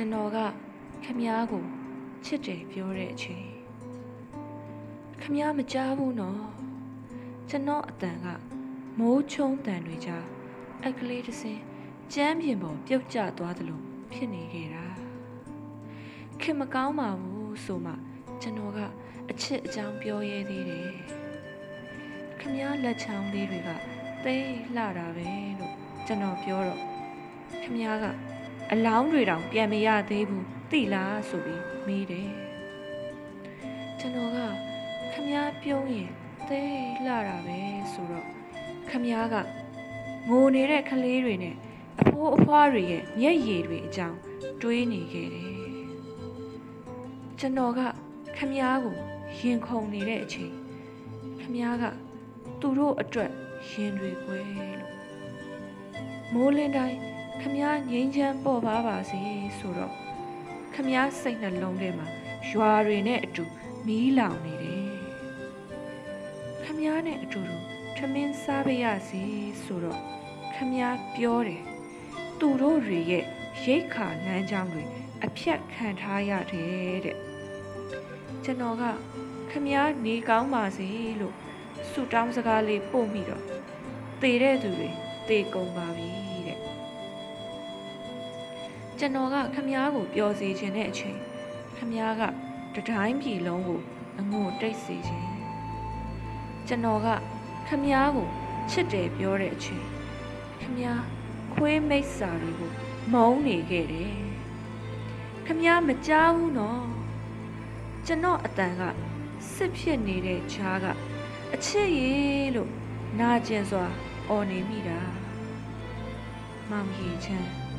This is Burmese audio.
ကျွန်တော်ကခမည်းကိုချစ်တယ်ပြောတဲ့အချိန်ခမည်းမကြားဘူးနော်ကျွန်တော်အတန်ကမိုးချုံတန်တွေကြားအက်ကလေးတစ်စင်းကျမ်းပြင်ပေါ်ပြုတ်ကျသွားသလိုဖြစ်နေခဲ့တာခင်မကောင်းပါဘူးဆိုမှကျွန်တော်ကအချစ်အကြောင်းပြောရဲသေးတယ်ခမည်းလက်ချောင်းလေးတွေကသိလှတာပဲလို့ကျွန်တော်ပြောတော့ခမည်းက အလောင်းတွေတောင်ပြန်မရသေးဘူးသိလားဆိုပြီးမေးတယ်ကျွန်တော်ကခမည်းပြုံးရင်သိလှတာပဲဆိုတော့ခမည်းကငိုနေတဲ့ကလေးတွေနဲ့အဖိုးအဖွားတွေရဲ့မျက်ရည်တွေအကြောင်းတွေးနေခဲ့တယ်ကျွန်တော်ကခမည်းကိုရင်ခုန်နေတဲ့အချိန်ခမည်းကသူတို့အတွက်ရင်တွေပွဲလို့မိုးလင်းတိုင်း ခမည်းငိမ့်ချမ်းပေါ်ပါပါစေဆိုတော့ခမည်းစိတ်နှလုံးထဲမှာရွာတွေနဲ့အတူမီးလောင်နေတယ်ခမည်းနဲ့အတူတူထမင်းစားပေးရစီဆိုတော့ခမည်းပြောတယ်သူတို့တွေရဲ့ရိတ်ခါလမ်းကြောင်းတွေအဖြတ်ခံထားရတယ်တဲ့ကျွန်တော်ကခမည်းနေကောင်းပါစေလို့ဆုတောင်းစကားလေးပို့ပြီးတော့တည်တဲ့သူတွေတည်ကုန်ပါပြီ ကျွန်တော်ကခမည်းကိုပျော်စေခြင်းတဲ့အချိန်ခမည်းကတတိုင်းပြည်လုံးကိုအငိုတိတ်စေခြင်းကျွန်တော်ကခမည်းကိုချစ်တယ်ပြောတဲ့အချိန်ခမည်းခွေးမိတ်စာတွေကိုမုန်းနေခဲ့တယ်ခမည်းမကြောက်ဘူးနော်ကျွန်တော်အတန်ကစစ်ဖြစ်နေတဲ့ခြားကအချစ်ရေလို့နာကျင်စွာအော်နေမိတာမောင်ကြီးချမ်း